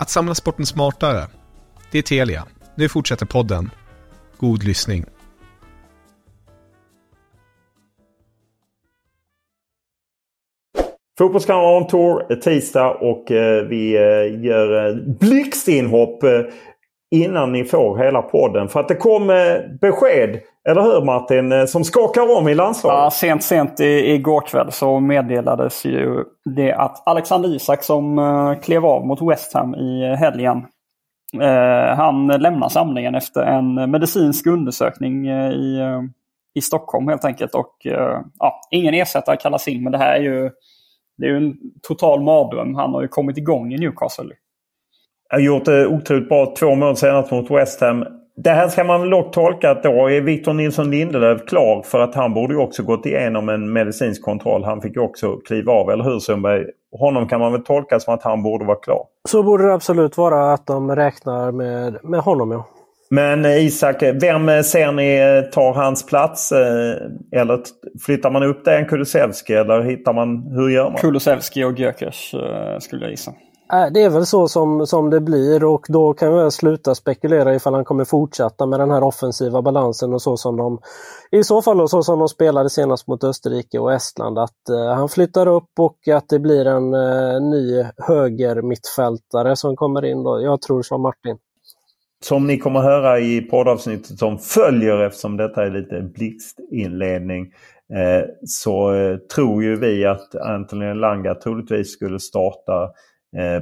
Att samla sporten smartare. Det är Telia. Nu fortsätter podden. God lyssning. Fotbollskammaren Tour är eh, tisdag och eh, vi eh, gör blixtinhopp innan ni får hela podden. För att det kom besked, eller hur Martin, eh, som skakar om i landslaget. Ja, sent, sent i, igår kväll så meddelades ju det att Alexander Isak som uh, klev av mot West Ham i helgen. Uh, han lämnar samlingen efter en medicinsk undersökning uh, i, i Stockholm helt enkelt. Och ja, ingen ersättare kallas in men det här är ju, det är ju en total mardröm. Han har ju kommit igång i Newcastle. har gjort det otroligt bra. Två mål senast mot West Ham. Det här ska man dock tolka att då är Victor Nilsson Lindelöf klar för att han borde ju också gått igenom en medicinsk kontroll. Han fick ju också kliva av, eller hur Sundberg? Honom kan man väl tolka som att han borde vara klar. Så borde det absolut vara att de räknar med, med honom ja. Men Isak, vem ser ni tar hans plats? Eller flyttar man upp det en Kulusevski eller hittar man, hur gör man? Kulusevski och Gyökeres skulle jag gissa. Äh, det är väl så som, som det blir och då kan vi sluta spekulera ifall han kommer fortsätta med den här offensiva balansen och så som de i så fall så som de spelade senast mot Österrike och Estland att eh, han flyttar upp och att det blir en eh, ny höger mittfältare som kommer in då. Jag tror som Martin. Som ni kommer höra i poddavsnittet som följer eftersom detta är lite blixtinledning eh, så eh, tror ju vi att Anthony Langa troligtvis skulle starta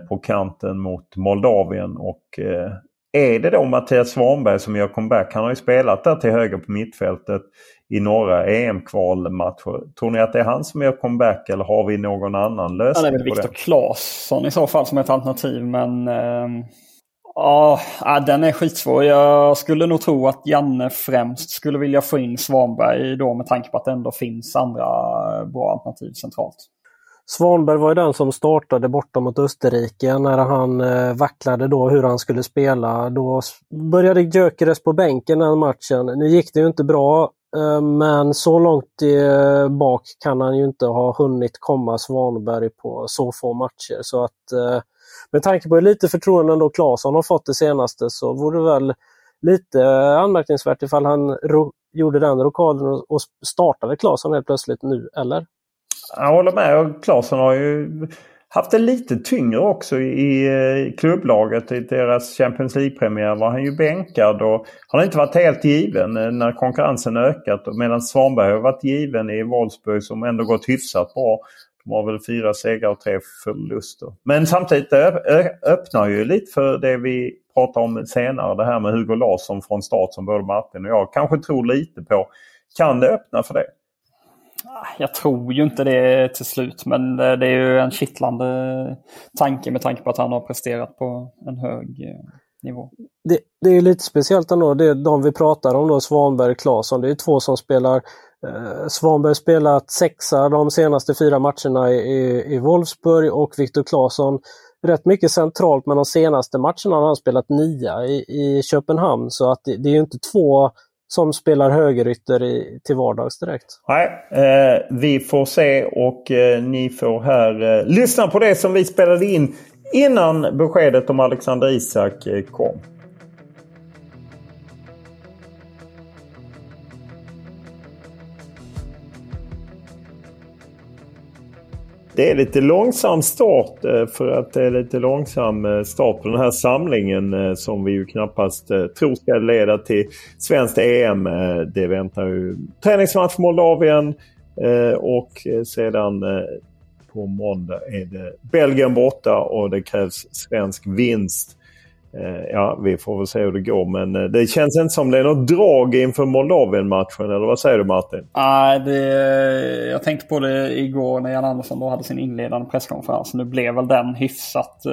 på kanten mot Moldavien. Och eh, är det då Mattias Svanberg som gör comeback? Han har ju spelat där till höger på mittfältet i några EM-kvalmatcher. Tror ni att det är han som gör comeback eller har vi någon annan lösning? Ja, det är väl Viktor Claesson i så fall som ett alternativ. Men eh, ja, den är skitsvår. Jag skulle nog tro att Janne främst skulle vilja få in Svanberg då med tanke på att det ändå finns andra bra alternativ centralt. Svanberg var ju den som startade borta mot Österrike när han eh, vacklade då hur han skulle spela. Då började Gyökeres på bänken den matchen. Nu gick det ju inte bra eh, men så långt eh, bak kan han ju inte ha hunnit komma Svanberg på så få matcher. Så att med tanke på hur lite förtroende då Claesson har fått det senaste så vore det väl lite anmärkningsvärt ifall han gjorde den rokaden och startade Claesson helt plötsligt nu, eller? Jag håller med. Claesson har ju haft det lite tyngre också i eh, klubblaget. I deras Champions League-premiär var han ju bänkad och han har inte varit helt given eh, när konkurrensen ökat. Medan Svanberg har varit given i Wolfsburg som ändå gått hyfsat bra. De har väl fyra segrar och tre förluster. Men samtidigt öppnar ju lite för det vi pratar om senare. Det här med Hugo Larsson från start som både Martin och jag kanske tror lite på. Kan det öppna för det? Jag tror ju inte det till slut, men eh, det är ju en kittlande tanke med tanke på att han har presterat på en hög eh, nivå. Det, det är lite speciellt ändå, det är de vi pratar om då, Svanberg och Claesson. Det är två som spelar eh, Svanberg spelat sexa de senaste fyra matcherna i, i, Wolfsburg och Viktor Claesson rätt mycket centralt men de senaste matcherna har han spelat nia i, i Köpenhamn. Så att det, det är ju inte två som spelar högerytter i, till vardags direkt. Nej, eh, vi får se och eh, ni får här eh, lyssna på det som vi spelade in innan beskedet om Alexander Isak eh, kom. Det är lite långsam start eh, för att det är lite långsam eh, start på den här samlingen eh, som vi ju knappast tror ska leda till svenskt EM. Det väntar ju träningsmatch Moldavien och sedan på måndag är det Belgien borta och det krävs svensk vinst. Eh, ja, vi får väl se hur det går men eh, det känns inte som det är något drag inför Moldavien-matchen. Eller vad säger du Martin? Nej, det, jag tänkte på det igår när Jan Andersson då hade sin inledande presskonferens. Nu blev väl den hyfsat eh,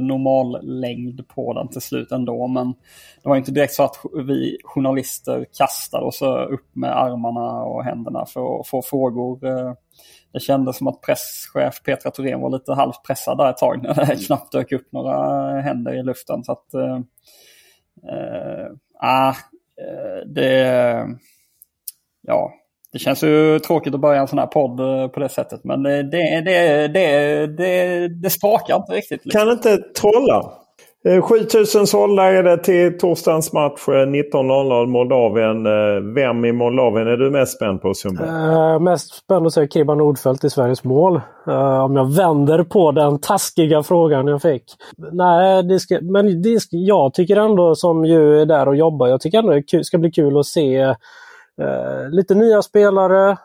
normal längd på den till slut ändå. Men det var inte direkt så att vi journalister kastade oss upp med armarna och händerna för att få frågor. Eh, det kändes som att presschef Petra Thorén var lite halvt pressad där ett tag när det knappt dök upp några händer i luften. Så att, äh, äh, det, ja, det känns ju tråkigt att börja en sån här podd på det sättet. Men det, det, det, det, det, det sprakar inte riktigt. Liksom. Kan inte trolla? Eh, 7000 sålda är det till torsdagens match eh, 19.00 Moldavien. Eh, vem i Moldavien är du mest spänd på Sundberg? Uh, mest spänd att se Kiba Nordfeldt i Sveriges mål. Uh, om jag vänder på den taskiga frågan jag fick. Nej, det ska, men det ska, jag tycker ändå som ju är där och jobbar, jag tycker ändå det ska bli kul att se uh, lite nya spelare.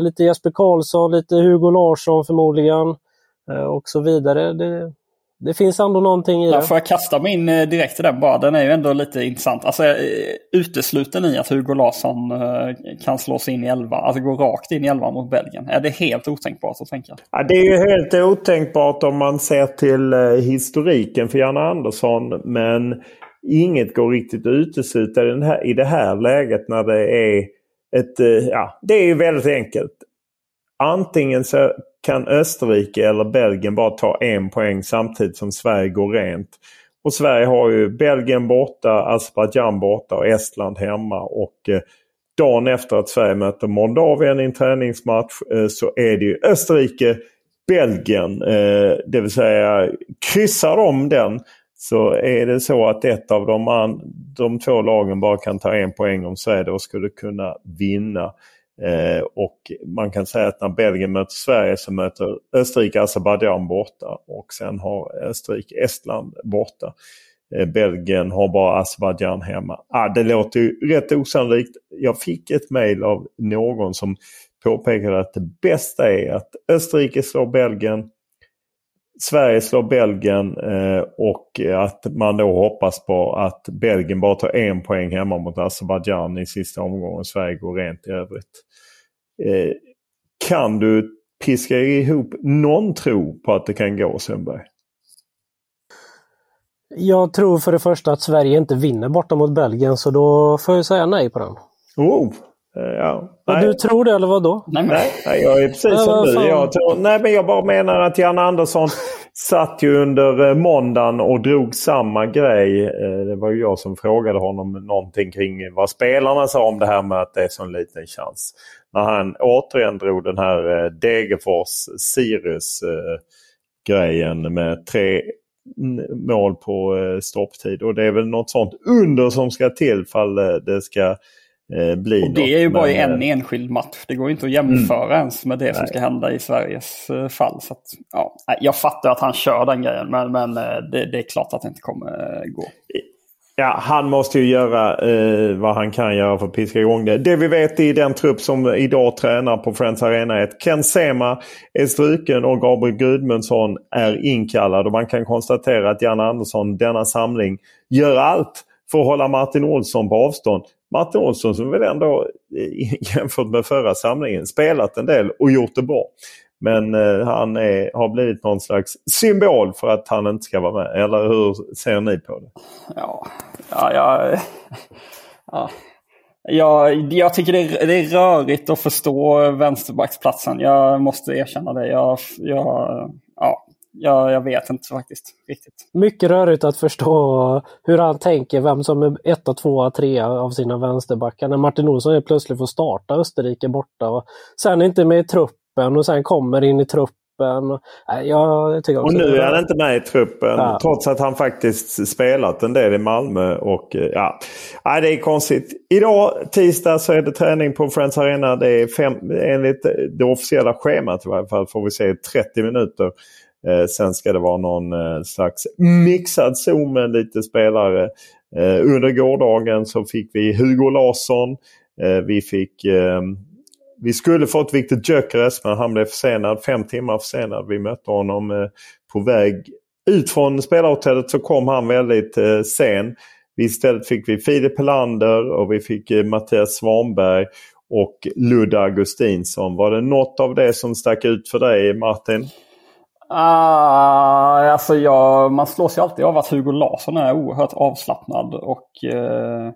lite Jesper Karlsson, lite Hugo Larsson förmodligen. och så vidare. Det, det finns ändå någonting i det. Ja, får jag kasta mig in eh, direkt i den bara? Den är ju ändå lite intressant. Alltså, eh, utesluten i att Hugo Larsson eh, kan slå sig in i elva, alltså gå rakt in i elva mot Belgien? Är det helt otänkbart att tänka? Ja, det är ju helt otänkbart om man ser till historiken för Janne Andersson. Men inget går riktigt att utesluta i, det här läget när det är ett... Ja, det är ju väldigt enkelt. Antingen så kan Österrike eller Belgien bara ta en poäng samtidigt som Sverige går rent. Och Sverige har ju Belgien borta, Azerbajdzjan borta och Estland hemma. Och eh, dagen efter att Sverige möter Moldavien i en träningsmatch eh, så är det ju Österrike, Belgien. Eh, det vill säga kryssar de den så är det så att ett av de, de två lagen bara kan ta en poäng om Sverige då skulle kunna vinna. Eh, och man kan säga att när Belgien möter Sverige så möter Österrike Azerbajdzjan borta och sen har Österrike Estland borta. Eh, Belgien har bara Azerbajdzjan hemma. Ah, det låter ju rätt osannolikt. Jag fick ett mejl av någon som påpekade att det bästa är att Österrike slår Belgien, Sverige slår Belgien eh, och att man då hoppas på att Belgien bara tar en poäng hemma mot Azerbajdzjan i sista omgången. Sverige går rent i övrigt. Eh, kan du piska ihop någon tro på att det kan gå Sundberg? Jag tror för det första att Sverige inte vinner borta mot Belgien så då får jag säga nej på den. Oh, eh, ja. Du tror det eller vad då? Nej, nej, jag är precis som du. Jag tror, nej, men jag bara menar att Jan Andersson satt ju under eh, måndagen och drog samma grej. Eh, det var ju jag som frågade honom någonting kring vad spelarna sa om det här med att det är så en liten chans när han återigen drog den här eh, Degerfors-Sirius-grejen med tre mål på stopptid. Och det är väl något sånt under som ska till fall det ska bli och Det är ju bara men, en enskild match. Det går inte att jämföra mm. ens med det nej. som ska hända i Sveriges fall. Så att, ja, jag fattar att han kör den grejen men, men det, det är klart att det inte kommer gå. Ja, han måste ju göra eh, vad han kan göra för att piska igång det. Det vi vet i den trupp som idag tränar på Friends Arena är att Ken Sema är struken och Gabriel Gudmundsson är inkallad. Och man kan konstatera att Jan Andersson denna samling gör allt för att hålla Martin Olsson på avstånd. Martin Olsson som väl ändå eh, jämfört med förra samlingen spelat en del och gjort det bra. Men eh, han är, har blivit någon slags symbol för att han inte ska vara med. Eller hur ser ni på det? Ja, ja, ja, ja. Jag, jag tycker det är, det är rörigt att förstå vänsterbacksplatsen. Jag måste erkänna det. Jag, jag, ja, jag, vet inte faktiskt riktigt. Mycket rörigt att förstå hur han tänker, vem som är etta, tvåa, trea av sina vänsterbackar. När Martin Olsson plötsligt får starta Österrike borta och sen inte med i truppen och sen kommer in i truppen jag tycker och nu är han inte med i truppen ja. trots att han faktiskt spelat en del i Malmö. Och, ja. ja, det är konstigt. Idag tisdag så är det träning på Friends Arena. Det är fem, enligt det officiella schemat i varje fall får vi se 30 minuter. Eh, sen ska det vara någon eh, slags mixad zon med lite spelare. Eh, under gårdagen så fick vi Hugo Larsson. Eh, vi fick eh, vi skulle fått Victor Gyökeres men han blev försenad. Fem timmar försenad. Vi mötte honom eh, på väg ut från spelarhotellet så kom han väldigt eh, sen. Istället fick vi Filip Helander och vi fick eh, Mattias Svanberg och Ludde Augustinsson. Var det något av det som stack ut för dig Martin? Uh, alltså jag, man slås ju alltid av att Hugo Larsson är oerhört avslappnad och uh,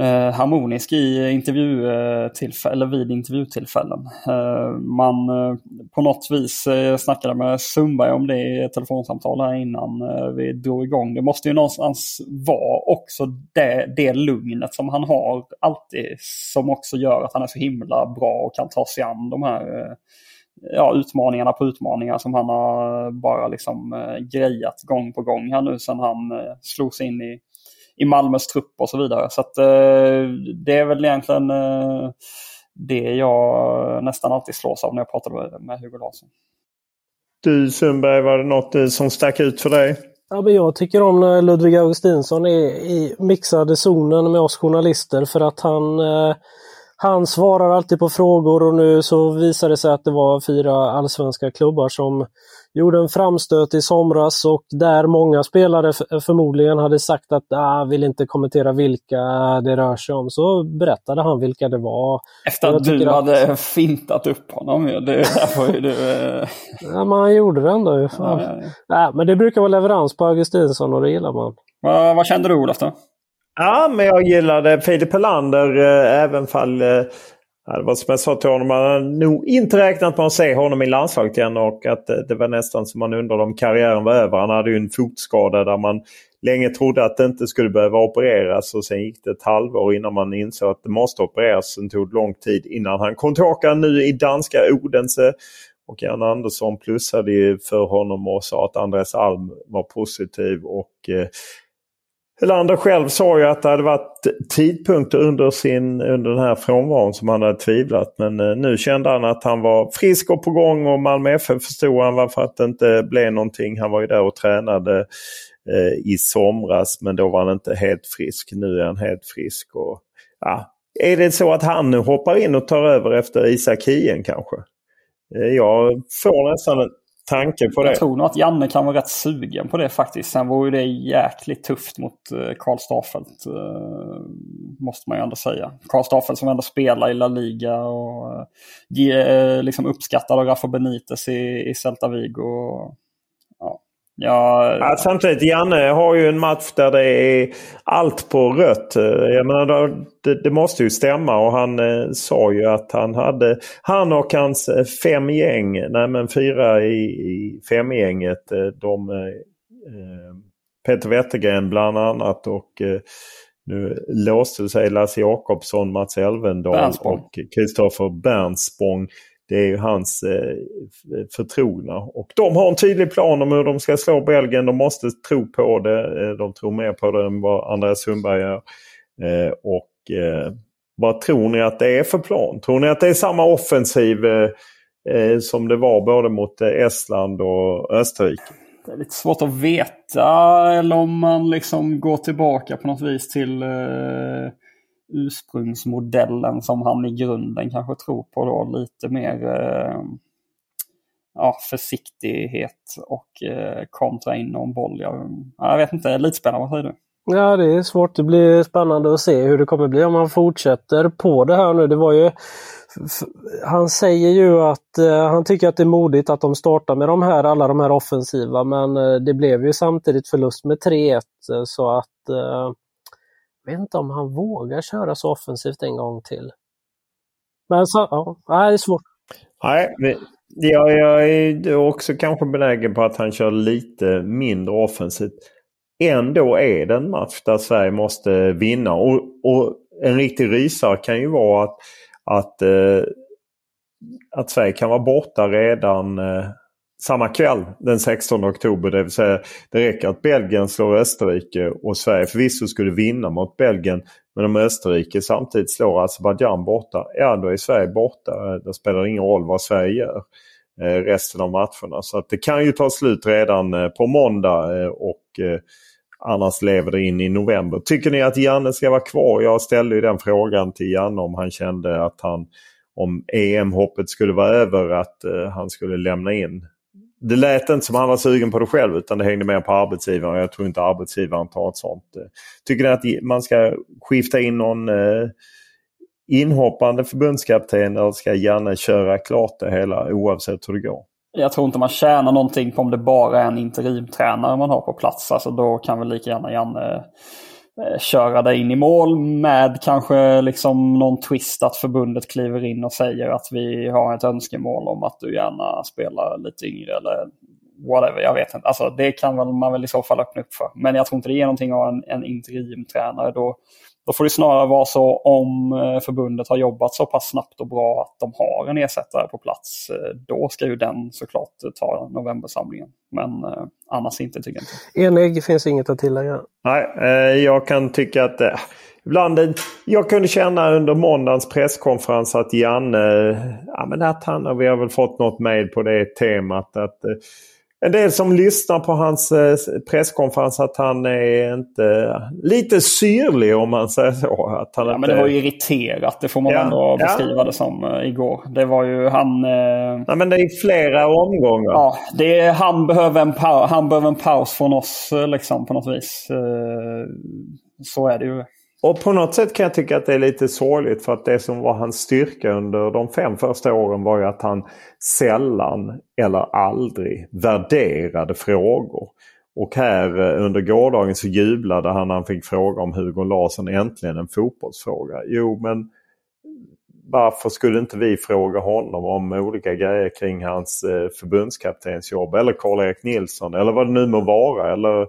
eh, harmonisk i intervjutillfällen, eh, eller vid intervjutillfällen. Eh, man eh, på något vis eh, snackade med Sundberg om det i ett telefonsamtal här innan vi drog igång. Det måste ju någonstans vara också det, det lugnet som han har alltid som också gör att han är så himla bra och kan ta sig an de här ja, utmaningarna på utmaningar som han har bara liksom eh, grejat gång på gång här nu sedan han eh, slog sig in i i Malmös trupp och så vidare. Så att, eh, det är väl egentligen det jag nästan alltid slås av när jag pratar med Hugo Larsson. Du Sundberg, var det något som stack ut för dig? Ja, men jag tycker om när Ludvig Augustinsson är i mixade zonen med oss journalister för att han eh, han svarar alltid på frågor och nu så visar det sig att det var fyra allsvenska klubbar som gjorde en framstöt i somras och där många spelare förmodligen hade sagt att ah, vill inte kommentera vilka det rör sig om. Så berättade han vilka det var. Efter att du hade fintat upp honom. Det, där ju du, eh... ja, men han gjorde det ändå. Ja, ja, ja. ja, men det brukar vara leverans på Augustinsson och det gillar man. Va, vad kände du Olof då? Ja, men jag gillade Filip Helander eh, även fall eh, det var som jag sa till honom, man har nog inte räknat med att se honom i landslaget igen och att eh, det var nästan som man undrade om karriären var över. Han hade ju en fotskada där man länge trodde att det inte skulle behöva opereras och sen gick det ett halvår innan man insåg att det måste opereras. Sen tog det lång tid innan han kom tillbaka nu i danska Odense. Och Jan Andersson plussade ju för honom och sa att Andres Alm var positiv och eh, Helander själv sa ju att det hade varit tidpunkter under, sin, under den här frånvaron som han hade tvivlat. Men eh, nu kände han att han var frisk och på gång och Malmö FF förstod han varför att det inte blev någonting. Han var ju där och tränade eh, i somras men då var han inte helt frisk. Nu är han helt frisk. Och, ja. Är det så att han nu hoppar in och tar över efter Isak Hien kanske? Eh, jag får nästan en tanke på det. Jag tror nog att Janne kan vara rätt sugen på det faktiskt. Sen vore det jäkligt tufft mot eh, Karl Starfelt. Eh, måste man ju ändå säga. Karl Starfelt som ändå spelar i La Liga och eh, eh liksom uppskattar Rafa Benitez i, i Celta Vigo. Ja, ja, samtidigt, Janne har ju en match där det är allt på rött. Jag menar, det, det måste ju stämma och han eh, sa ju att han hade, han och hans eh, fem gäng, nej men fyra i, i femgänget, eh, de, eh, Peter Wettergren bland annat och eh, nu låste sig Lasse Jakobsson, Mats Elvendal och Kristoffer Bernspång det är ju hans eh, förtrogna. Och de har en tydlig plan om hur de ska slå Belgien. De måste tro på det. Eh, de tror mer på det än vad Andreas Sundberg gör. Eh, och eh, vad tror ni att det är för plan? Tror ni att det är samma offensiv eh, eh som det var både mot eh, Estland och Österrike? Det är lite svårt att veta. Eller om man liksom går tillbaka på något vis till ursprungsmodellen som han i grunden kanske tror på då. Lite mer eh, ja, försiktighet och eh, kontra in någon boll. Jag, jag vet inte, lite spännande. Vad säger du? Ja, det är svårt. Det blir spännande att se hur det kommer bli om han fortsätter på det här nu. Det var ju han säger ju att eh, han tycker att det är modigt att de startar med de här, alla de här offensiva men eh, det blev ju samtidigt förlust med 3-1 eh, så att eh, vet inte om han vågar köra så offensivt en gång till. Men så, ja, det är svårt. Nej, jag, jag är också kanske benägen på att han kör lite mindre offensivt. Ändå är det en match där Sverige måste vinna. Och, och en riktig rysare kan ju vara att, att, eh, att Sverige kan vara borta redan eh, samma kväll den 16 oktober. Det vill säga det räcker att Belgien slår Österrike och Sverige förvisso skulle vinna mot Belgien. Men om Österrike samtidigt slår Azerbajdzjan borta, ja då är Sverige borta. Det spelar ingen roll vad Sverige gör eh, resten av matcherna. Så att det kan ju ta slut redan eh, på måndag eh, och eh, annars lever det in i november. Tycker ni att Janne ska vara kvar? Jag ställde ju den frågan till Janne om han kände att han om EM-hoppet skulle vara över att eh, han skulle lämna in det lät inte som han var sugen på det själv utan det hängde mer på arbetsgivaren. Jag tror inte arbetsgivaren tar ett sånt. Eh, tycker ni att man ska skifta in någon eh, inhoppande förbundskapten eller ska Janne köra klart det hela oavsett hur det går? Jag tror inte man tjänar någonting på om det bara är en interimtränare man har på plats. Alltså då kan väl lika gärna Janne Eh, Eh, köra dig in i mål med kanske liksom någon twist att förbundet kliver in och säger att vi har ett önskemål om att du gärna spelar lite yngre eller whatever. Jag vet inte. Alltså, det kan väl, man väl i så fall öppna upp för. Men jag tror inte det ger någonting att ha en, en interimtränare. Då, då får det snarare vara så om eh, förbundet har jobbat så pass snabbt och bra att de har en ersättare på plats. Eh, då ska ju den såklart ta novembersamlingen. Men eh, annars inte tycker jag inte. Enig finns inget att tillägga. Nej, eh, jag kan tycka att eh, ibland... Jag kunde känna under måndagens presskonferens att Janne... Ja, men att han, och vi har väl fått något med på det temat. att en del som lyssnar på hans eh, presskonferens att han är inte lite syrlig om man säger så. Att han ja, inte... men det var ju irriterat. Det får man ja, ändå beskriva ja. det som uh, igår. Det var ju han... Uh... Ja, men det är flera omgångar. Ja, det är, han, behöver en han behöver en paus från oss liksom på något vis. Så är det ju. Och på något sätt kan jag tycka att det är lite sorgligt för att det som var hans styrka under de fem första åren var ju att han sällan eller aldrig värderade frågor. Och här eh, under gårdagen så jublade han när han fick fråga om Hugo Larsson äntligen en fotbollsfråga. Jo men varför skulle inte vi fråga honom om olika grejer kring hans eh, förbundskaptensjobb eller Karl-Erik Nilsson eller vad det nu må vara. Eller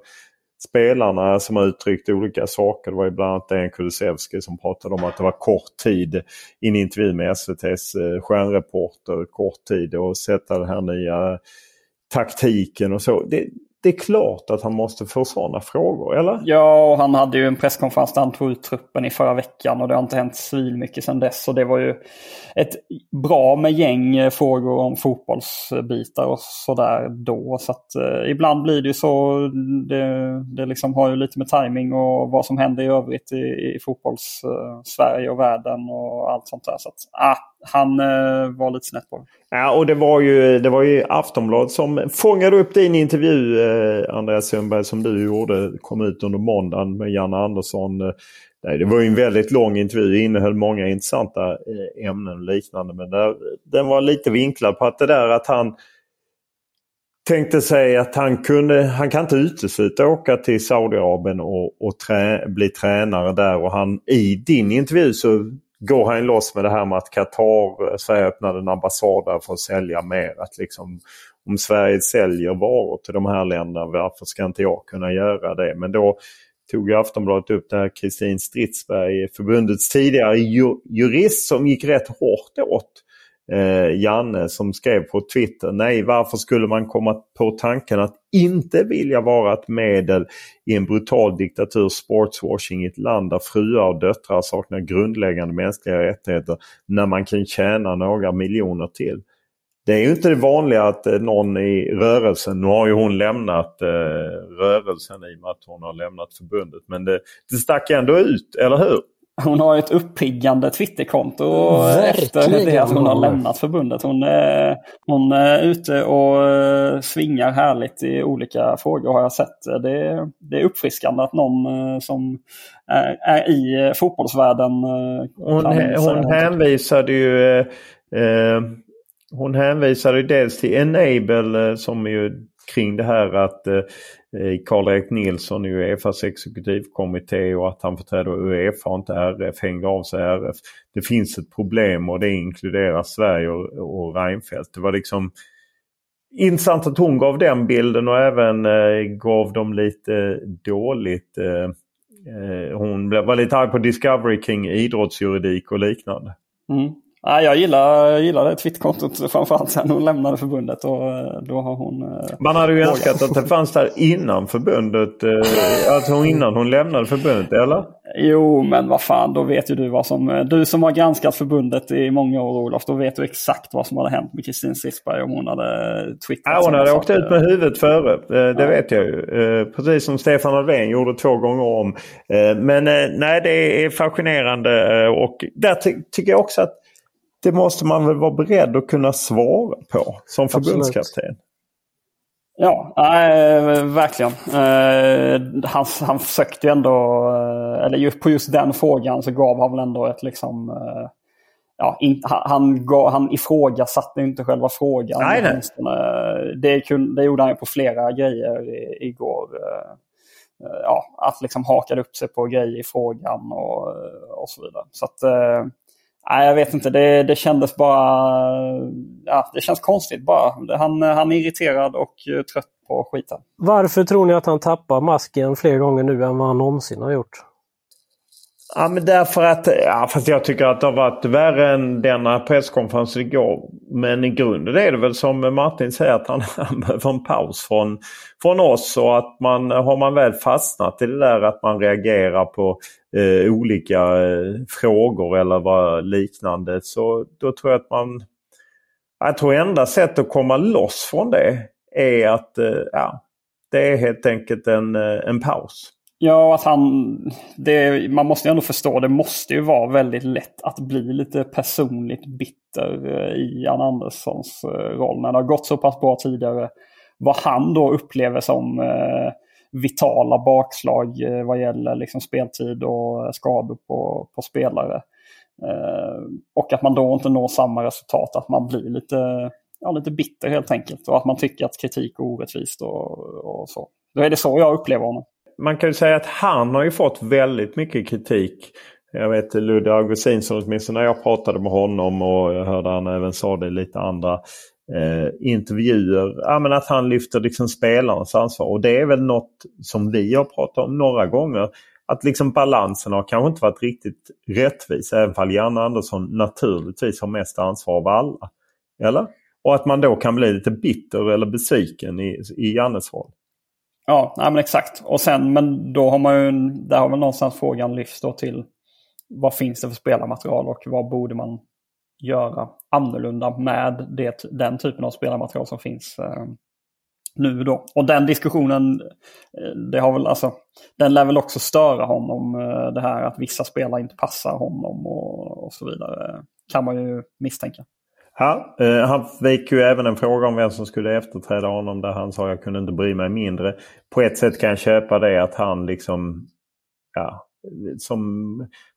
spelarna som har uttryckt olika saker. Det var ju bland annat en Kulusevski som pratade om att det var kort tid i en intervju med SVTs eh, stjärnreporter. Kort tid att sätta den här nya taktiken och så. Det, det är klart att han måste få sådana frågor, eller? Ja, och han hade ju en presskonferens där han tog ut truppen i förra veckan och det har inte hänt mycket sedan dess. Så det var ju ett bra med gäng eh, frågor om fotbollsbitar och sådär då. Så att eh, ibland blir det ju så. Det, det liksom har ju lite med timing och vad som händer i övrigt i, i fotbolls-Sverige eh, och världen och allt sånt där. Så att, ah, han eh, var lite snett på det. Ja, och det var ju, det var ju Aftonbladet som fångade upp din intervju, eh, Andreas Sundberg, som du gjorde. kom ut under måndagen med Janne Andersson. Eh, nej, det var ju en väldigt lång intervju, innehöll många intressanta eh, ämnen och liknande. Men där, den var lite vinklad på att det där att han tänkte sig att han kunde, han kan inte utesluta att åka till Saudiarabien och, och trä, bli tränare där. Och han i din intervju så går han loss med det här med att Qatar, eh, Sverige öppnade en ambassad där för att sälja mer. Att liksom, om Sverige säljer varor till de här länderna, varför ska inte jag kunna göra det? Men då tog Aftonbladet upp det här Kristin Stridsberg, förbundets tidigare jurist som gick rätt hårt åt eh, Janne som skrev på Twitter. Nej, varför skulle man komma på tanken att inte vilja vara ett medel i en brutal diktatur, sportswashing i ett land där fruar och döttrar saknar grundläggande mänskliga rättigheter när man kan tjäna några miljoner till. Det är ju inte det vanliga att eh, någon i rörelsen, nu har ju hon lämnat eh, rörelsen i och med att hon har lämnat förbundet, men det, det stack ändå ut, eller hur? Hon har ett uppiggande Twitterkonto efter det att hon har lämnat förbundet. Hon är, hon är ute och eh, svingar härligt i olika frågor har jag sett. Det, det är uppfriskande att någon eh, som är, är i fotbollsvärlden eh, Hon, hon hänvisade ju eh, hon hänvisade dels till Enable som ju kring det här att eh, Karl-Erik Nilsson i Uefas exekutivkommitté och att han förträder Uefa och inte RF hängde av sig RF. Det finns ett problem och det inkluderar Sverige och, och Reinfeldt. Det var liksom intressant att hon gav den bilden och även eh, gav dem lite dåligt. Eh, eh hon var lite arg på Discovery kring idrottsjuridik och liknande. Mm. Ja, jag gillar, gillar det Twitterkontot framförallt sen hon lämnade förbundet. Och eh, då har hon, eh, Man hade ju önskat att det fanns där innan förbundet. Eh, alltså innan hon lämnade förbundet, eller? Jo, men vad fan, då vet ju du vad som... Du som har granskat förbundet i många år Olof, då vet du exakt vad som hade hänt med Kristin Stridsberg om hon hade twittrat. Ja, hon hade åkt ut med huvudet före. Det ja. vet jag ju. Precis som Stefan Löfven gjorde två gånger om. Men nej, det är fascinerande och där ty tycker jag också att det måste man väl vara beredd att kunna svara på som förbundskapten. Ja, äh, verkligen. Äh, han, han försökte ju ändå, äh, eller just på just den frågan så gav han väl ändå ett liksom... Äh, ja, in, han, gav, han ifrågasatte inte själva frågan. Nej, nej. Det, det gjorde han ju på flera grejer igår. Ja, att liksom hakade upp sig på grejer i frågan och, och så vidare. Så att, Nej, jag vet inte. Det, det kändes bara... Ja, det känns konstigt bara. Han, han är irriterad och trött på skiten. Varför tror ni att han tappar masken fler gånger nu än vad han någonsin har gjort? Ja, men därför att, ja, fast jag tycker att det har varit värre än denna presskonferens igår. Men i grunden är det väl som Martin säger att han, han behöver en paus från, från oss. Och att man, har man väl fastnat i det där att man reagerar på eh, olika eh, frågor eller vad liknande. Så då tror jag att man... Jag tror enda sättet att komma loss från det är att eh, ja, det är helt enkelt en, eh, en paus. Ja, att han... Det, man måste ju ändå förstå, det måste ju vara väldigt lätt att bli lite personligt bitter eh, i Jan Anderssons eh, roll. När det har gått så pass bra tidigare. Vad han då upplever som eh, vitala bakslag eh, vad gäller liksom speltid och skador på, på spelare. Eh, och att man då inte når samma resultat, att man blir lite, ja, lite bitter helt enkelt. Och att man tycker att kritik är orättvist och, och så. Då är det så jag upplever honom man kan ju säga att han har ju fått väldigt mycket kritik. Jag vet Ludde Augustinsson, åtminstone när jag pratade med honom och jag hörde han även sa det i lite andra eh, intervjuer. Ja, men att han lyfter liksom spelarnas ansvar. Och det är väl något som vi har pratat om några gånger. Att liksom balansen har kanske inte varit riktigt rättvis. Även om Janne Andersson naturligtvis har mest ansvar av alla. Eller? Och att man då kan bli lite bitter eller besviken i, i Jannes roll. Ja, nej, men exakt. Och sen, men då har man ju, där har väl någonstans frågan lyfts då till vad finns det för spelarmaterial och vad borde man göra annorlunda med det, den typen av spelarmaterial som finns eh, nu då. Och den diskussionen, eh, det har väl, alltså, den lär väl också störa honom. Eh, det här att vissa spelare inte passar honom och, och så vidare. Kan man ju misstänka. Ja, eh, han fick ju även en fråga om vem som skulle efterträda honom där han sa jag kunde inte bry mig mindre. På ett sätt kan jag köpa det att han liksom, ja, som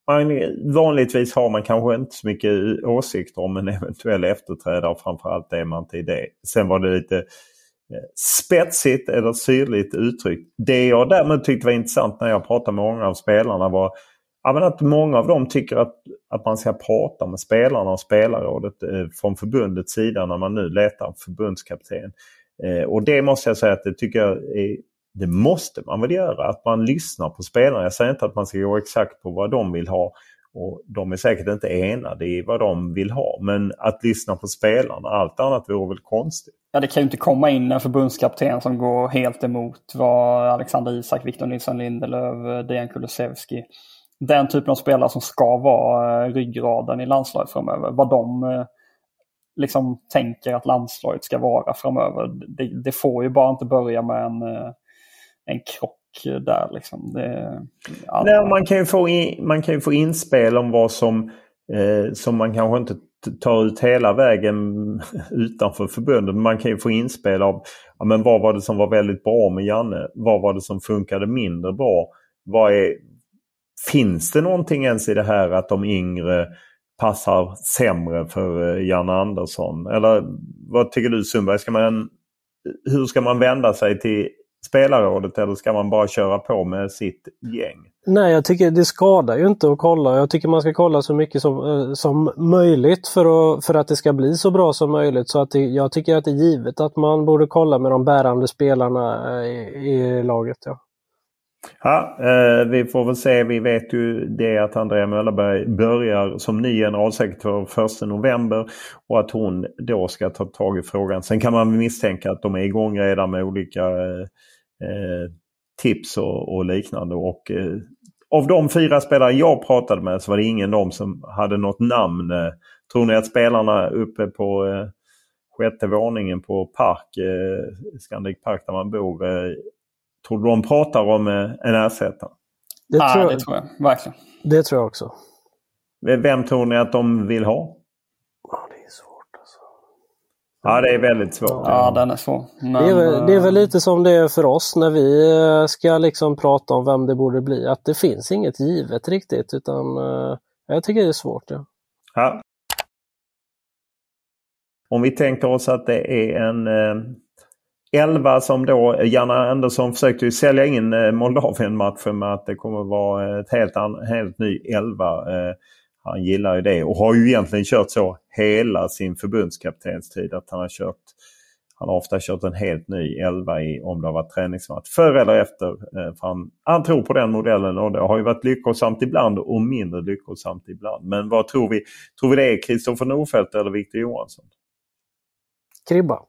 man, vanligtvis har man kanske inte så mycket åsikter om en eventuell efterträdare. Framförallt är man inte i det. Sen var det lite eh, spetsigt eller syrligt uttryckt. Det jag däremot tyckte var intressant när jag pratade med många av spelarna var att många av dem tycker att, att man ska prata med spelarna och spelarrådet eh, från förbundets sida när man nu letar förbundskapten. Eh, och det måste jag säga att det tycker jag är, det måste man väl göra. Att man lyssnar på spelarna. Jag säger inte att man ska gå exakt på vad de vill ha. Och De är säkert inte enade i vad de vill ha. Men att lyssna på spelarna, allt annat vore väl konstigt. Ja, det kan ju inte komma in en förbundskapten som går helt emot vad Alexander Isak, Victor Nilsson Lindelöf, Dejan Kulusevski den typen av spelare som ska vara eh, ryggraden i landslaget framöver. Vad de eh, liksom tänker att landslaget ska vara framöver. Det, det får ju bara inte börja med en, eh, en krock där. Liksom. Det, Nej, man, kan ju få in, man kan ju få inspel om vad som, eh, som man kanske inte tar ut hela vägen utanför förbundet. Man kan ju få inspel av ja, men vad var det som var väldigt bra med Janne? Vad var det som funkade mindre bra? Vad är, Finns det någonting ens i det här att de yngre passar sämre för eh, Janne Andersson? Eller vad tycker du Sundberg? Ska man hur ska man vända sig till spelarrådet eller ska man bara köra på med sitt gäng? Nej, jag tycker det skadar ju inte att kolla. Jag tycker man ska kolla så mycket som, eh, som möjligt för att, för att det ska bli så bra som möjligt. Så att det, jag tycker att det är givet att man borde kolla med de bärande spelarna eh, i, i laget. Ja. Ja, eh, vi får väl se. Vi vet ju det att Andrea Möllerberg börjar som ny generalsekreterare 1 november och att hon då ska ta tag i frågan. Sen kan man misstänka att de är igång redan med olika eh, eh tips och, och liknande. Och, eh, av de fyra spelare jag pratade med så var det ingen av dem som hade något namn. Eh, tror ni att spelarna uppe på eh, sjätte våningen på Park, eh, Scandic Park där man bor, Tror du de pratar om eh, en ersättare? Det, tror, det tror jag. Verkligen. Det tror jag också. Vem tror ni att de vill ha? Ja, det är svårt alltså. Ja, det är väldigt svårt. Ja, den är svår. Men... Det, är väl, det är väl lite som det är för oss när vi eh, ska liksom prata om vem det borde bli. Att det finns inget givet riktigt utan uh, jag tycker det är svårt. Ja. ja. Om vi tänker oss att det är en 11 som då, Janne Andersson försökte ju sälja in eh, Moldavien-matchen med att det kommer att vara ett helt, helt ny 11. Eh, han gillar ju det och har ju egentligen kört så hela sin förbundskaptenstid att han har kört han har ofta kört en helt ny 11 i, om det har varit träningsmatch. Före eller efter. Eh, för han, han tror på den modellen och det har ju varit lyckosamt ibland och mindre lyckosamt ibland. Men vad tror vi? Tror vi det är Kristoffer Norfeldt eller Victor Johansson? Kribba.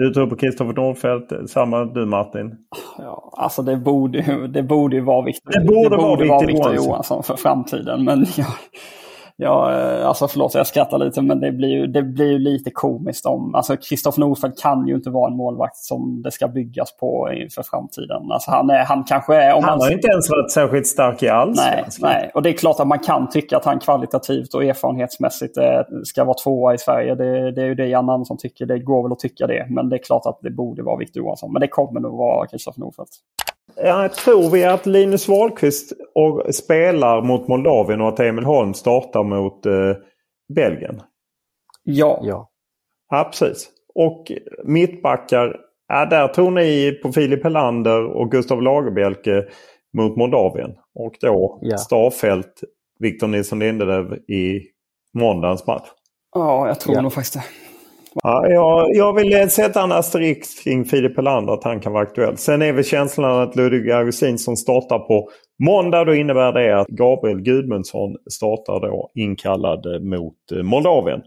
Du tror på Kristoffer Nordfeldt. Samma du Martin? Ja, alltså det borde, det borde ju vara Viktor, det borde, det borde vara Victor Johansson. Johansson för framtiden. Men jag, Ja, eh, alltså förlåt jag skrattar lite men det blir ju, det blir ju lite komiskt om... Alltså Kristoffer Nordfeldt kan ju inte vara en målvakt som det ska byggas på inför framtiden. Alltså han, är, han kanske är... Om han har man, inte ens varit särskilt stark i allsvenskan. Nej, nej, och det är klart att man kan tycka att han kvalitativt och erfarenhetsmässigt är, ska vara tvåa i Sverige. Det, det är ju det Jan Andersson tycker. Det går väl att tycka det. Men det är klart att det borde vara Victor Johansson. Men det kommer nog vara Kristoffer Nordfeldt. Ja, tror vi att Linus Wahlqvist spelar mot Moldavien och att Emil Holm startar mot eh, Belgien? Ja. ja. Ja, precis. Och mittbackar, ja, där tror ni på Filip Helander och Gustav Lagerbielke mot Moldavien. Och då ja. Starfelt, Victor Nilsson Lindelöf i måndagens match. Ja, jag tror ja. nog faktiskt det. Ja, jag, jag vill sätta en asterisk kring Filip Helander att han kan vara aktuell. Sen är väl känslan att Ludvig Augustinsson startar på måndag. Då innebär det att Gabriel Gudmundsson startar då inkallad mot Moldavien.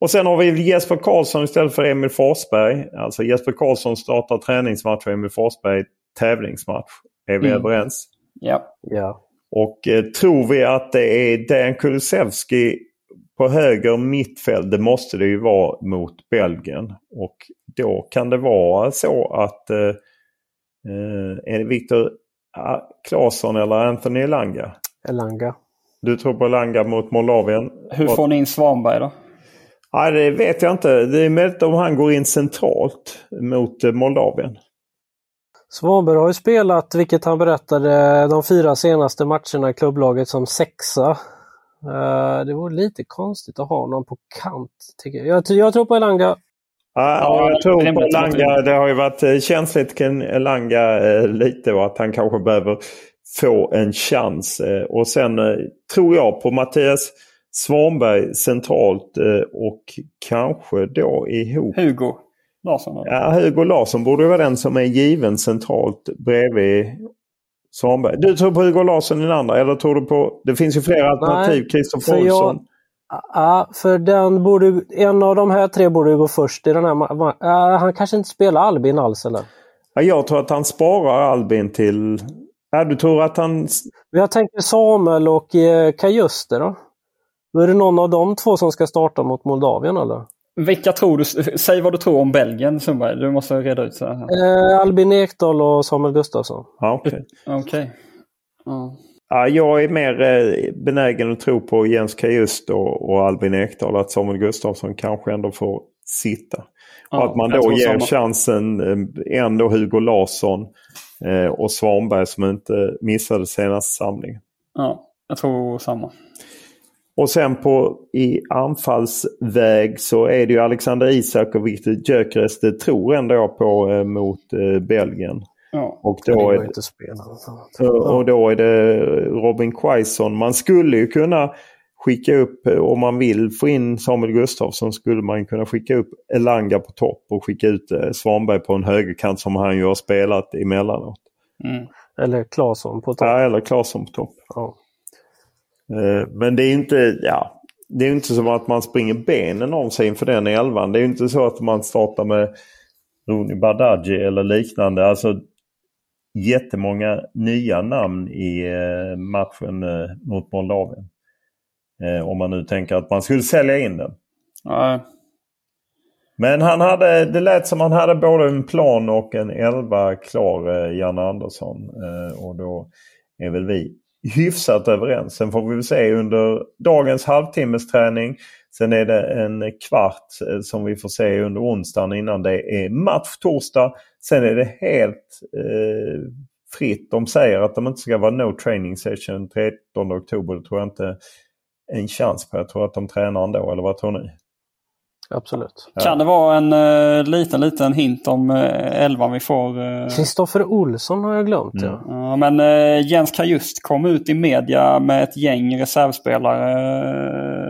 Och sen har vi Jesper Karlsson istället för Emil Forsberg. Alltså Jesper Karlsson startar träningsmatch och Emil Forsberg tävlingsmatch. Är vi mm. överens? Ja. ja. Och eh, tror vi att det är Dan Kulusevski på höger mittfält, det måste det ju vara mot Belgien. Och då kan det vara så att eh, eh är det Viktor Claesson eller Anthony Elanga? Elanga. Du tror på Elanga mot Moldavien? Hur får ni in Svanberg då? Ja, det vet jag inte. Det är möjligt om han går in centralt mot eh, Moldavien. Svanberg har ju spelat, vilket han berättade, de fyra senaste matcherna i klubblaget som sexa. Uh, det vore lite konstigt att ha någon på kant. Tycker jag. Jag, jag tror på Elanga. Ja, jag tror på Elanga. Det har ju varit eh, känsligt kring Elanga eh, lite och att han kanske behöver få en chans. Eh, och sen eh, tror jag på Mattias Svanberg centralt eh, och kanske då ihop... Hugo Larsson? Ja, Hugo Larsson borde vara den som är given centralt bredvid Svanberg. Du tror på Hugo Larsson den andra eller tror du på... Det finns ju flera alternativ. Kristoffer Olsson. Ja, för den borde, en av de här tre borde gå först i den här uh, Han kanske inte spelar Albin alls eller? Ja, jag tror att han sparar Albin till... Ja, du tror att han... Jag tänker Samuel och eh, Kajuste då? Då är det någon av de två som ska starta mot Moldavien eller? Vilka tror du? Säg vad du tror om Belgien Sundberg. Du måste reda ut. Så här. Eh, Albin Ekdal och Samuel Gustafsson. Ja, Okej. Okay. okay. Ja. Ja, jag är mer eh, benägen att tro på Jens Kajust och, och Albin Ekdal. Att Samuel Gustafsson kanske ändå får sitta. Ja, och att man då ger samma. chansen eh, ändå Hugo Larsson eh, och Svanberg som inte missade senaste samlingen. Ja, jag tror samma. Och sen på i anfallsväg så är det ju Alexander Isak och Viktor Gyökeres. Det tror ändå jag på eh, mot eh, Belgien. Ja. Och då, är, inte spela. och då är det Robin Quaison. Man skulle ju kunna skicka upp, eh, om man vill få in Samuel Gustafsson, skulle man kunna skicka upp Elanga på topp och skicka ut eh, Svanberg på en högerkant som han ju har spelat emellanåt. Mm. Eller Claesson på topp. Ja, eller Claesson på topp. Ja. Eh, Men det är inte, ja, det är inte som att man springer benen av sig inför den elvan. Det är inte så att man startar med Rooney Badaji eller liknande. Alltså jättemånga nya namn i eh, matchen eh, mot Moldavien. Om man nu tänker att man skulle sälja in den. Ja, Men han hade, det lät som han hade både en plan och en elva klar, Janne Andersson. Och då är väl vi hyfsat överens. Sen får vi väl se under dagens halvtimmes träning. Sen är det en kvart eh, som vi får se under onsdagen innan det är match torsdag. Sen är det helt eh, fritt. De säger att de inte ska vara no training session 13 oktober. Det tror jag inte en chans på. Jag tror att de tränar ändå, eller vad tror ni? Absolut. Kan det vara en uh, liten, liten hint om uh, elvan vi får? Uh... Kristoffer Olsson har jag glömt. Mm. Ja. Ja, men uh, Jens Kajust kom ut i media med ett gäng reservspelare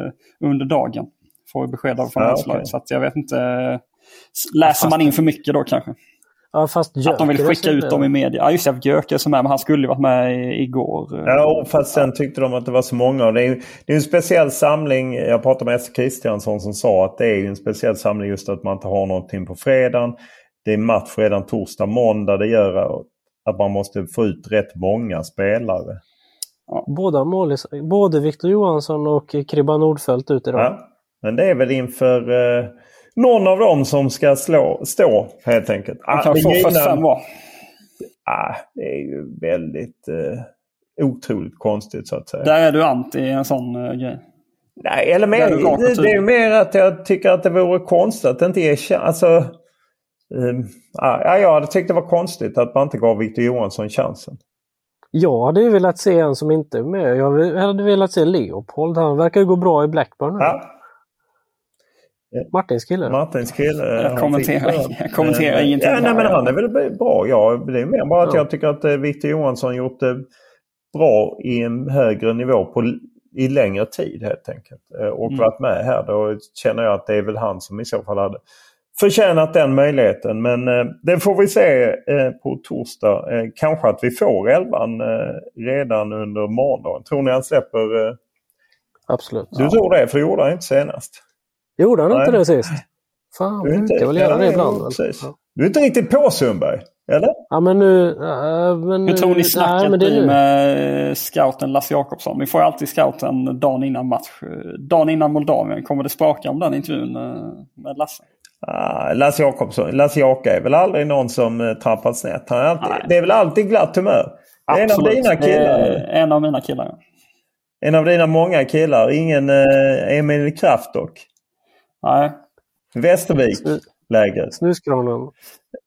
uh, under dagen. Får vi besked av från Ja, okej. Så att jag vet inte. Läser man in för mycket då kanske? Ja, fast Att de vill skicka ut dem i media. Ja just det, Gyökeres som är. Men han skulle ju varit med i, igår. Ja, fast sen tyckte de att det var så många. Det är, det är en speciell samling. Jag pratade med Esse Kristiansson som sa att det är ju en speciell samling just att man inte har någonting på fredagen. Det är match redan torsdag, måndag. Det gör att man måste få ut rätt många spelare. Båda målis, både Victor Johansson och Kribba Nordfeldt ut idag. Ja. Men det är väl inför eh, någon av dem som ska slå, stå helt enkelt. Ah, kan det få givna- 45 var. ah, det är ju väldigt eh, otroligt konstigt så att säga. Där är du anti en sån uh, grej. Nej, eller mer, det, det är mer att jag tycker att det vore konstigt att det inte är cha- Alltså, um, ja, jag hade tyckt det var konstigt att man inte gav Victor Johansson chansen. Jag hade ju velat se en som inte är med. Jag hade velat se Leopold. Han verkar ju gå bra i Blackburn nu. Ja, Martins kille. Martins kille. Jag kommenterar- jag kommenterar Eh, ingenting Ja, nej, men han är väl bra. Ja, det är mer bara att Ja. jag tycker att eh, Victor Johansson gjort det bra i en högre nivå på, i längre tid helt enkelt. Eh, Och Mm. varit med här. Då känner jag att det är väl han som i så fall hade förtjänat den möjligheten. Men eh, det får vi se eh, på torsdag. Eh, kanske att vi får elvan eh, redan under måndagen. Tror ni han släpper? Eh, Absolut. du tror det? För det gjorde han inte senast. Gjorde han inte Nej. det sist? Fan, Du är han inte- brukar väl göra det ibland. precis. Ja. Du är inte riktigt på Sundberg? Eller? Ja men nu... äh, men Hur tror ni nej, snacket är blir med eh, scouten Lasse Jakobsson? Vi får ju alltid scouten dagen innan match. Dagen innan Moldavien. Kommer det spraka om den intervjun eh, med Lasse? Ah, Lasse Jakobsson. Lasse Jaka är väl aldrig någon som trampat snett. Han är alltid, Nej. det är väl alltid glatt humör. Det är en av Absolut. dina killar. En av mina killar, ja. En av dina många killar. Ingen uh, Emil Kraft dock. Nej, Västervik Snu- lägret. Snuskranen.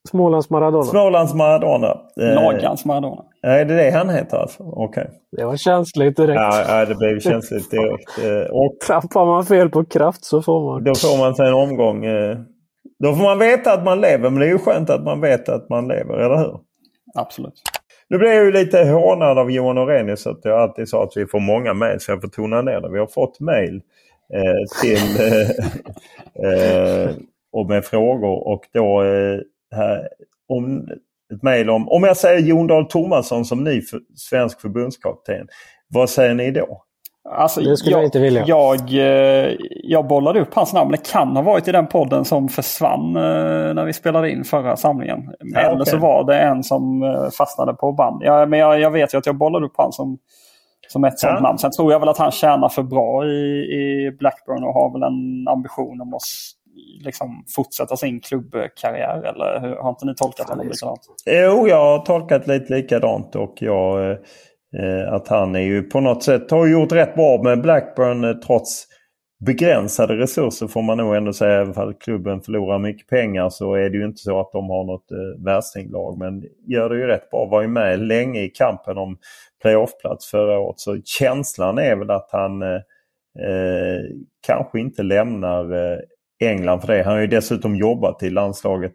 Smålands Maradona. Smålands Maradona. Eh, Lagans Maradona. Är det det han heter alltså? Okej. Det var känsligt direkt. Ja, ja, det blev känsligt direkt. Eh, och Trampar man fel på kraft så får man... då får man sig en omgång. eh, Då får man veta att man lever. Men det är ju skönt att man vet att man lever, eller hur? Absolut. Nu blev jag ju lite hånad av Johan Orenius att jag alltid sa att vi får många mejl så jag får tona ner det. Vi har fått mejl eh, till eh, eh, och med frågor och då eh, här, om ett mejl om om jag säger Jon Dahl Tomasson som ny för, svensk förbundskapten. Vad säger ni då? Alltså, Det skulle jag inte vilja. Jag, eh, jag bollade upp hans namn. Det kan ha varit i den podden som försvann eh, när vi spelade in förra samlingen. Ja, Eller okej. så var det en som eh, fastnade på band. Ja, men jag, jag vet ju att jag bollade upp han som, som ett sånt Ja. namn. Sen tror jag väl att han tjänar för bra i, i Blackburn och har väl en ambition om att liksom, fortsätta sin klubbkarriär. Eller hur, har inte ni tolkat honom likadant? Jo, jag har tolkat lite likadant och jag, eh, att han är ju på något sätt har gjort rätt bra med Blackburn eh, trots begränsade resurser får man nog ändå säga. Även om klubben förlorar mycket pengar så är det ju inte så att de har något eh, värstinglag. Men gör det ju rätt bra. Var ju med länge i kampen om playoffplats förra året. Så känslan är väl att han eh, eh, kanske inte lämnar eh, England för det. Han har ju dessutom jobbat i landslaget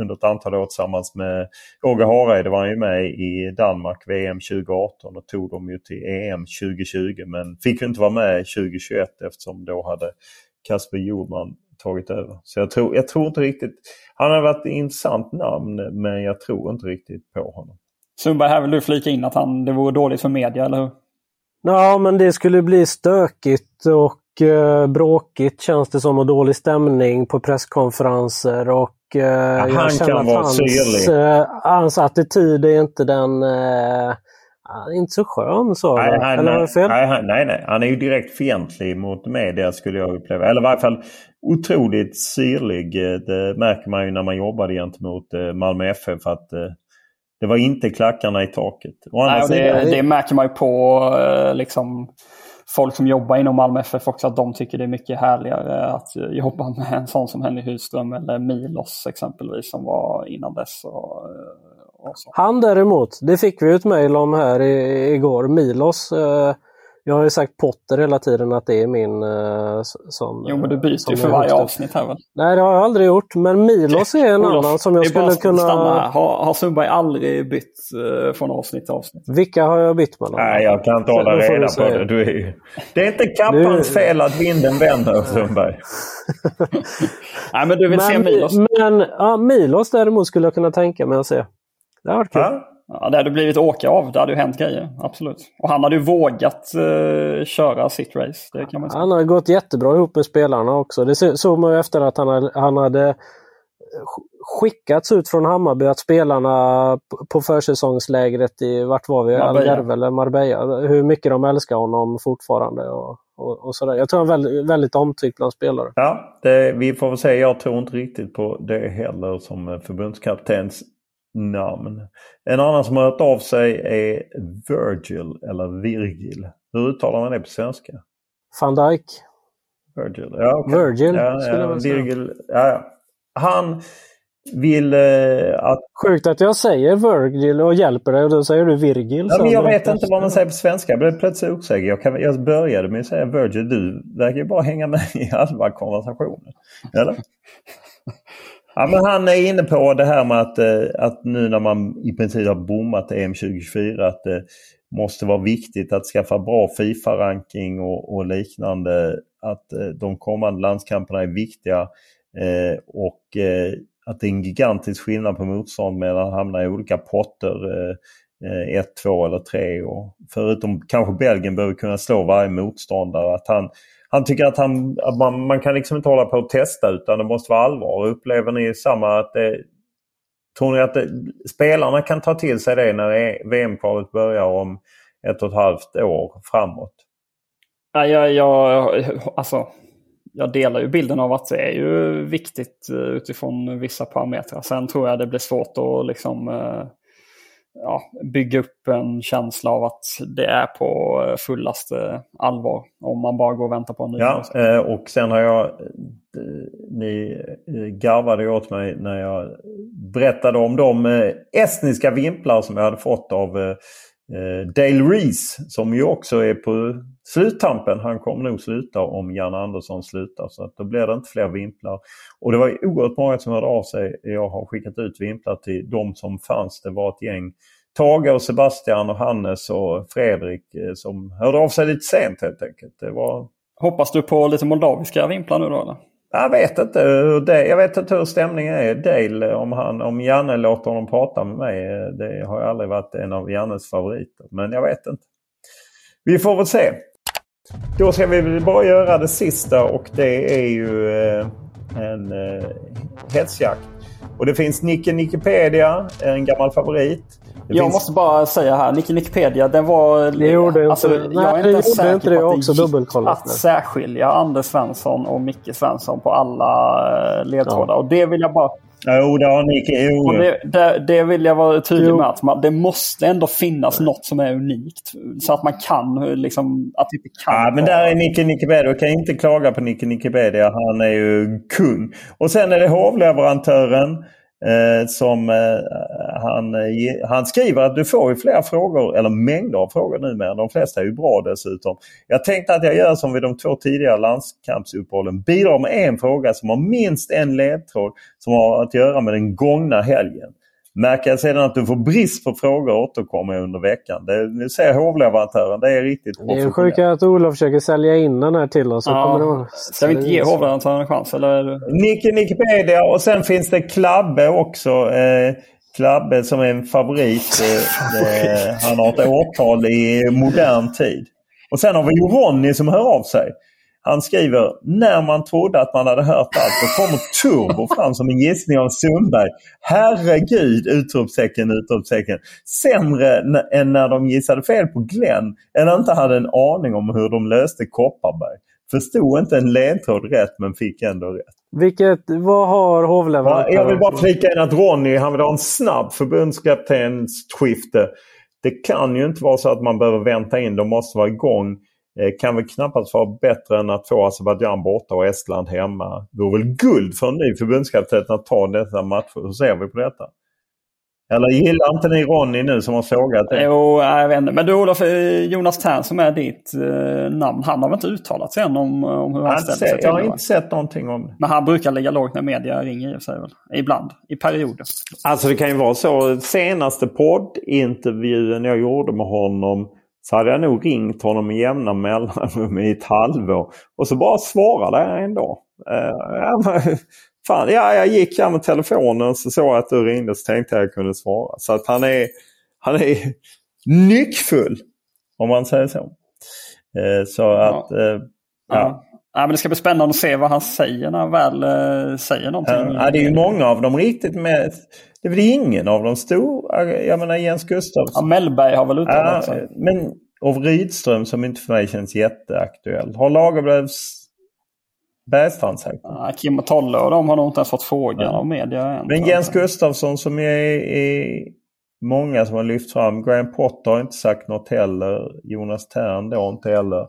under ett antal år tillsammans med Åge Hareide var han ju med i Danmark VM 2018 och tog dem ju till EM 2020 men fick ju inte vara med 2021 eftersom då hade Kasper Jordman tagit över. Så jag tror, jag tror inte riktigt... Han har varit ett intressant namn men jag tror inte riktigt på honom. Sundberg, här vill du flika in att han, det vore dåligt för media, eller hur? Ja, men det skulle bli stökigt och eh, bråkigt känns det som och dålig stämning på presskonferenser och eh, ja, jag känner att hans, eh, hans attityd är inte den eh, inte så skön så. Nej, han, Eller har jag fel? Nej, nej, nej. Han är ju direkt fientlig mot media skulle jag uppleva. Eller i varje fall otroligt syrlig. Det märker man ju när man jobbade gentemot Malmö FF. Att det var inte klackarna i taket. Nej, det, det, märker man ju på eh, liksom, folk som jobbar inom Malmö FF också. Att de tycker det är mycket härligare att jobba med en sån som Henry Husström eller Milos exempelvis som var innan dess. Och, och Han däremot, det fick vi ett mejl om här i, igår. Milos eh, jag har ju sagt Potter hela tiden att det är min uh, som... Jo, men du byter ju för varje avsnitt här väl? Nej, det har jag aldrig gjort. Men Milos är en Olof, annan som jag skulle kunna... Stanna. Har, har Sundberg aldrig bytt uh, från avsnitt till avsnitt? Vilka har jag bytt mellan? Nej, jag kan inte hålla reda på det. Du är ju... Det är inte kappans du... fel att vinden vänder, Sundberg. Nej, men du vill men, se Milos? Men ja, Milos däremot skulle jag kunna tänka mig att se. Det har varit kul. Ja? Ja, det hade blivit åka av. Det hade ju hänt grejer. Absolut. Och han hade ju vågat uh, köra sitt race. Det kan man säga. Han har gått jättebra ihop med spelarna också. Det såg man ju efter att han hade, han hade skickats ut från Hammarby att spelarna på försäsongslägret i, vart var vi? Algarve eller Marbella. Hur mycket de älskar honom fortfarande. Och, och, och sådär. Jag tror han är väldigt, väldigt omtyckt bland spelare. Ja, det, vi får väl säga. Jag tror inte riktigt på det heller som förbundskapten namn. En annan som har hört av sig är Virgil eller Virgil. Hur uttalar man det på svenska? Van Dijk. Virgil, ja. Okay. Virgil ja, skulle ja, man säga. Virgil, ja, Han vill eh, att... Sjukt att jag säger Virgil och hjälper dig och då säger du Virgil. Ja, men jag vet inte vad man säger på svenska. Jag blev plötsligt osäker. Jag, kan, jag började med att säga Virgil. Du verkar ju bara hänga med i halva konversationen. Eller? Ja, men han är inne på det här med att, eh, att nu när man i princip har bommat EM 2024 att det måste vara viktigt att skaffa bra Fifa-ranking och, och, liknande. Att eh, de kommande landskamperna är viktiga eh, och att det är en gigantisk skillnad på motstånd mellan att hamna i olika potter. 1, 2 eller 3. Och förutom kanske Belgien behöver kunna slå varje motståndare. Att han, han tycker att, han, att man, man kan liksom inte hålla på och testa utan det måste vara allvar. Upplever ni samma att det, Tror ni att det, spelarna kan ta till sig det när e- VM-kvalet börjar om ett och ett halvt år framåt? Ja, jag, jag, alltså, jag delar ju bilden av att det är ju viktigt eh, utifrån vissa parametrar. Sen tror jag det blir svårt att liksom eh, ja, bygga upp en känsla av att det är på eh, fullaste allvar. Om man bara går och väntar på en ny Ja, eh, och sen har jag... Eh, ni garvade åt mig när jag berättade om de estniska vimplar som jag hade fått av Eh, Dale Reese som ju också är på sluttampen. Han kommer nog sluta om Jan Andersson slutar. Så att då blir det inte fler vimplar. Och det var oerhört många som hörde av sig. Jag har skickat ut vimplar till de som fanns. Det var ett gäng. Tage och Sebastian och Hannes och Fredrik eh, som hörde av sig lite sent helt enkelt. Det var... Hoppas du på lite moldaviska vimplar nu då eller? Jag vet inte hur, det, jag vet inte hur stämningen är. Dale, om, han, om Janne låter honom prata med mig. Eh, det har aldrig varit en av Jannes favoriter. Men jag vet inte. Vi får väl se. Då ska vi bara göra det sista och det är ju eh, en eh, hetsjakt. Och det finns Nicke Nickepedia, en gammal favorit. Det jag finns... måste bara säga här, Nicke Nickepedia, den var... Det gjorde alltså, inte, jag är inte säker inte det på att det gick att särskilja Anders Svensson och Micke Svensson på alla eh, ledtrådar. Ja. Och det vill jag bara Jo, det har ni. Jo. Det, det, det, vill jag vara tydlig jo. med. Att man, det måste ändå finnas något som är unikt. Så att man kan liksom... Att inte kan ja, men där är Nicke Nickebedia. Du kan inte klaga på Nicke Nickebedia. Han är ju kung. Och sen är det hovleverantören. Eh, som eh, han, eh, han skriver att du får ju flera frågor, eller mängder av frågor numera. De flesta är ju bra dessutom. Jag tänkte att jag gör som vid de två tidigare landskampsuppehållen. Bidrar med en fråga som har minst en ledtråd som har att göra med den gångna helgen. Märker jag sedan att du får brist på frågor återkommer jag under veckan. Det, nu säger hovleverantören, det är riktigt Det är sjukt att Olof försöker sälja in den här till oss. Ja. Ska vi inte ge hovleverantören en chans? Eller? Nick, Wikipedia och sen finns det Klabbe också. Eh, Klabbe som är en favorit. Eh, eh, han har ett årtal i modern tid. Och sen har vi ju Ronny som hör av sig. Han skriver när man trodde att man hade hört allt då kommer Turbo fram som en gissning av Sundberg. Herregud! Utropstecken, utropstecken. Sämre än när de gissade fel på Glenn eller inte hade en aning om hur de löste Kopparberg. Förstod inte en ledtråd rätt men fick ändå rätt. Vilket, vad har hovleverantören? Jag vill bara flika in att Ronny han vill ha en snabb förbundskaptensskifte. Det kan ju inte vara så att man behöver vänta in. De måste vara igång kan väl knappast vara bättre än att få Azerbajdzjan borta och Estland hemma. Det vore väl guld för en ny förbundskapten att ta dessa matcher. Hur ser vi på detta? Eller gillar inte ni Ronny nu som har frågat det? Jo, jag vet inte. Men du Olof, eh, Jonas Tern som är ditt eh, namn, han har väl inte uttalat sig än om, om hur han ställer sig till Jag har inte sett någonting om det. Men han brukar ligga lågt när media ringer i sig väl? Ibland, i perioder. Alltså det kan ju vara så. Senaste poddintervjun jag gjorde med honom så hade jag nog ringt honom med jämna mellanrum i ett halvår. Och så bara svarade jag en dag. Uh, fan, ja, jag gick här med telefonen så såg jag att du ringde så tänkte jag att jag kunde svara. Så att han är, han är nyckfull om man säger så. Uh, så ja. att... Uh, ja. ja. Ja, men det ska bli spännande att se vad han säger när han väl uh, säger någonting. Ja, det är ju många av dem riktigt med det är väl ingen av de stora. Jag menar Jens Gustafsson. Ja, Mellberg har väl uttalat sig. Men och Rydström som inte för mig känns jätteaktuell. Har Lagerlöfs Bergstrand sagt ja, Kim och Tolle och de har nog inte ens fått frågan ja. av media än. Men Jens Gustafsson som är, är många som har lyft fram. Graham Potter har inte sagt något heller. Jonas Tern då inte heller.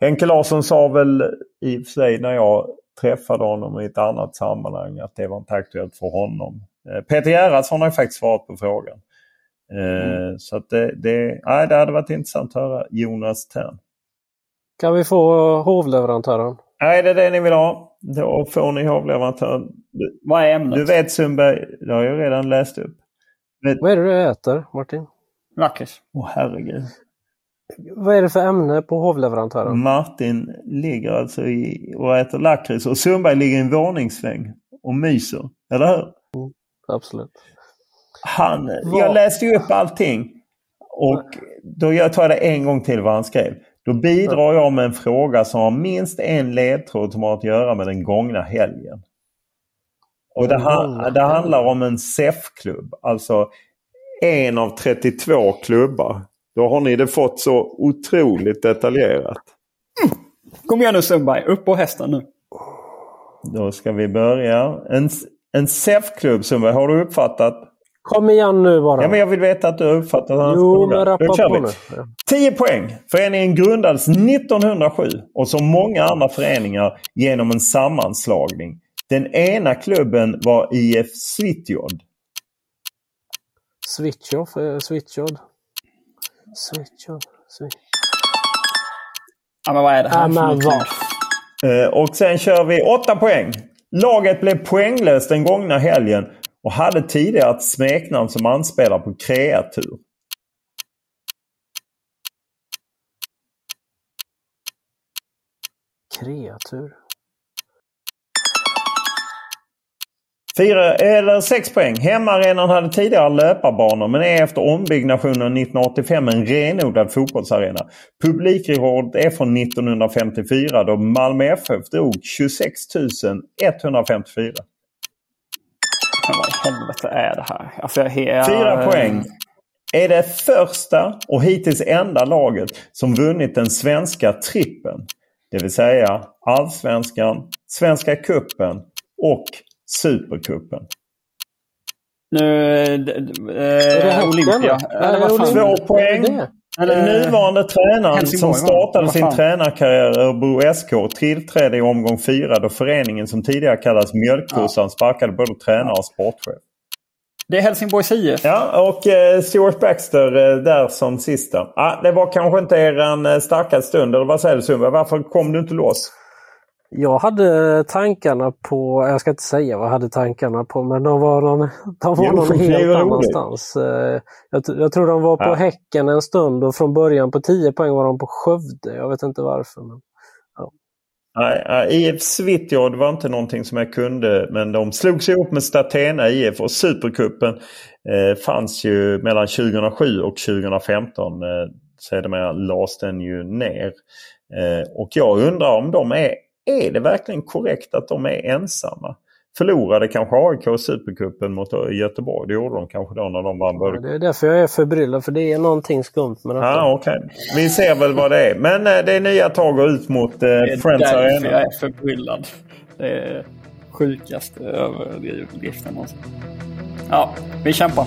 Henke Larsson sa väl i och för sig när jag träffade honom i ett annat sammanhang att det var inte aktuellt för honom. Eh, Peter Gerhardsson har ju faktiskt svarat på frågan. Eh, mm. Så att det, det, nej, det hade varit intressant att höra Jonas Tern. Kan vi få hovleverantören? Nej, det är det ni vill ha. Då får ni hovleverantören. Vad är ämnet? Du vet Sundberg, det har jag redan läst upp. Vet... Vad är det du äter Martin? Lakrits. Åh oh, herregud. Vad är det för ämne på hovleverantören? Martin ligger alltså i, och äter lakrits och Sundberg ligger i en våningssväng och myser. Eller hur? Absolut. Han, jag läste ju upp allting. Och då jag tar det en gång till vad han skrev. Då bidrar jag med en fråga som har minst en ledtråd som har att göra med den gångna helgen. Och det, ha, det handlar om en SEF-klubb. Alltså en av 32 klubbar. Då har ni det fått så otroligt detaljerat. Mm. Kom igen nu Sundberg, upp på hästen nu. Då ska vi börja. En, en SEF-klubb Sundberg, har du uppfattat? Kom igen nu bara. Ja, men jag vill veta att du har uppfattat hans Jo, fråga. men rappa på nu. 10 poäng. Föreningen grundades 1907 och som många andra föreningar genom en sammanslagning. Den ena klubben var IF Svitjod. Svitjod? Eh, Svitjod? Svitjod? Ja, men vad är det här ja, men vad? Eh, och sen kör vi 8 poäng. Laget blev poänglöst den gångna helgen och hade tidigare ett smeknamn som anspelar på kreatur. Kreatur? Fyra, eller sex poäng. Hemmaarenan hade tidigare löparbanor men är efter ombyggnationen 1985 en renodlad fotbollsarena. Publikrekordet är från 1954 då Malmö FF drog 26 154. Men vad i helvete är det här? Alltså jag, jag, Fyra poäng. Är det första och hittills enda laget som vunnit den svenska trippen. Det vill säga Allsvenskan, Svenska Kuppen och Supercupen. Nu... Äh, Olympia. Två poäng. Den nuvarande tränaren Helsingborg, som startade sin tränarkarriär i Örebro SK tillträdde i omgång fyra då föreningen som tidigare kallades Mjölkkosan ja. sparkade både tränare och sportchef. Det är Helsingborgs IF. Ja, och eh, Stuart Baxter eh, där som sista. Ah, det var kanske inte er eh, starka stund, eller vad säger du Sundberg? Varför kom du inte loss? Jag hade tankarna på, jag ska inte säga vad jag hade tankarna på, men de var någon, de var Jo, någon helt annanstans. Eh, Jag, jag tror de var på Ja. Häcken en stund och från början på 10 poäng var de på Skövde. Jag vet inte varför. Men... Nej, nej, IF Svitjod var inte någonting som jag kunde. Men de slogs ihop med Statena IF och Supercupen eh, fanns ju mellan 2007 och 2015. Eh, sedermera lades den ju ner. Eh, och jag undrar om de är... Är det verkligen korrekt att de är ensamma? Förlorade kanske AIK Supercupen mot Göteborg. Det gjorde de kanske då när de vann både Det är därför jag är förbryllad, för det är någonting skumt med detta. Ja, okej. Vi ser väl vad det är. Men eh, det är nya tag och ut mot eh, Det är Friends därför Arena. jag är förbryllad. Det är sjukaste överdriften någonsin. Ja, vi kämpar.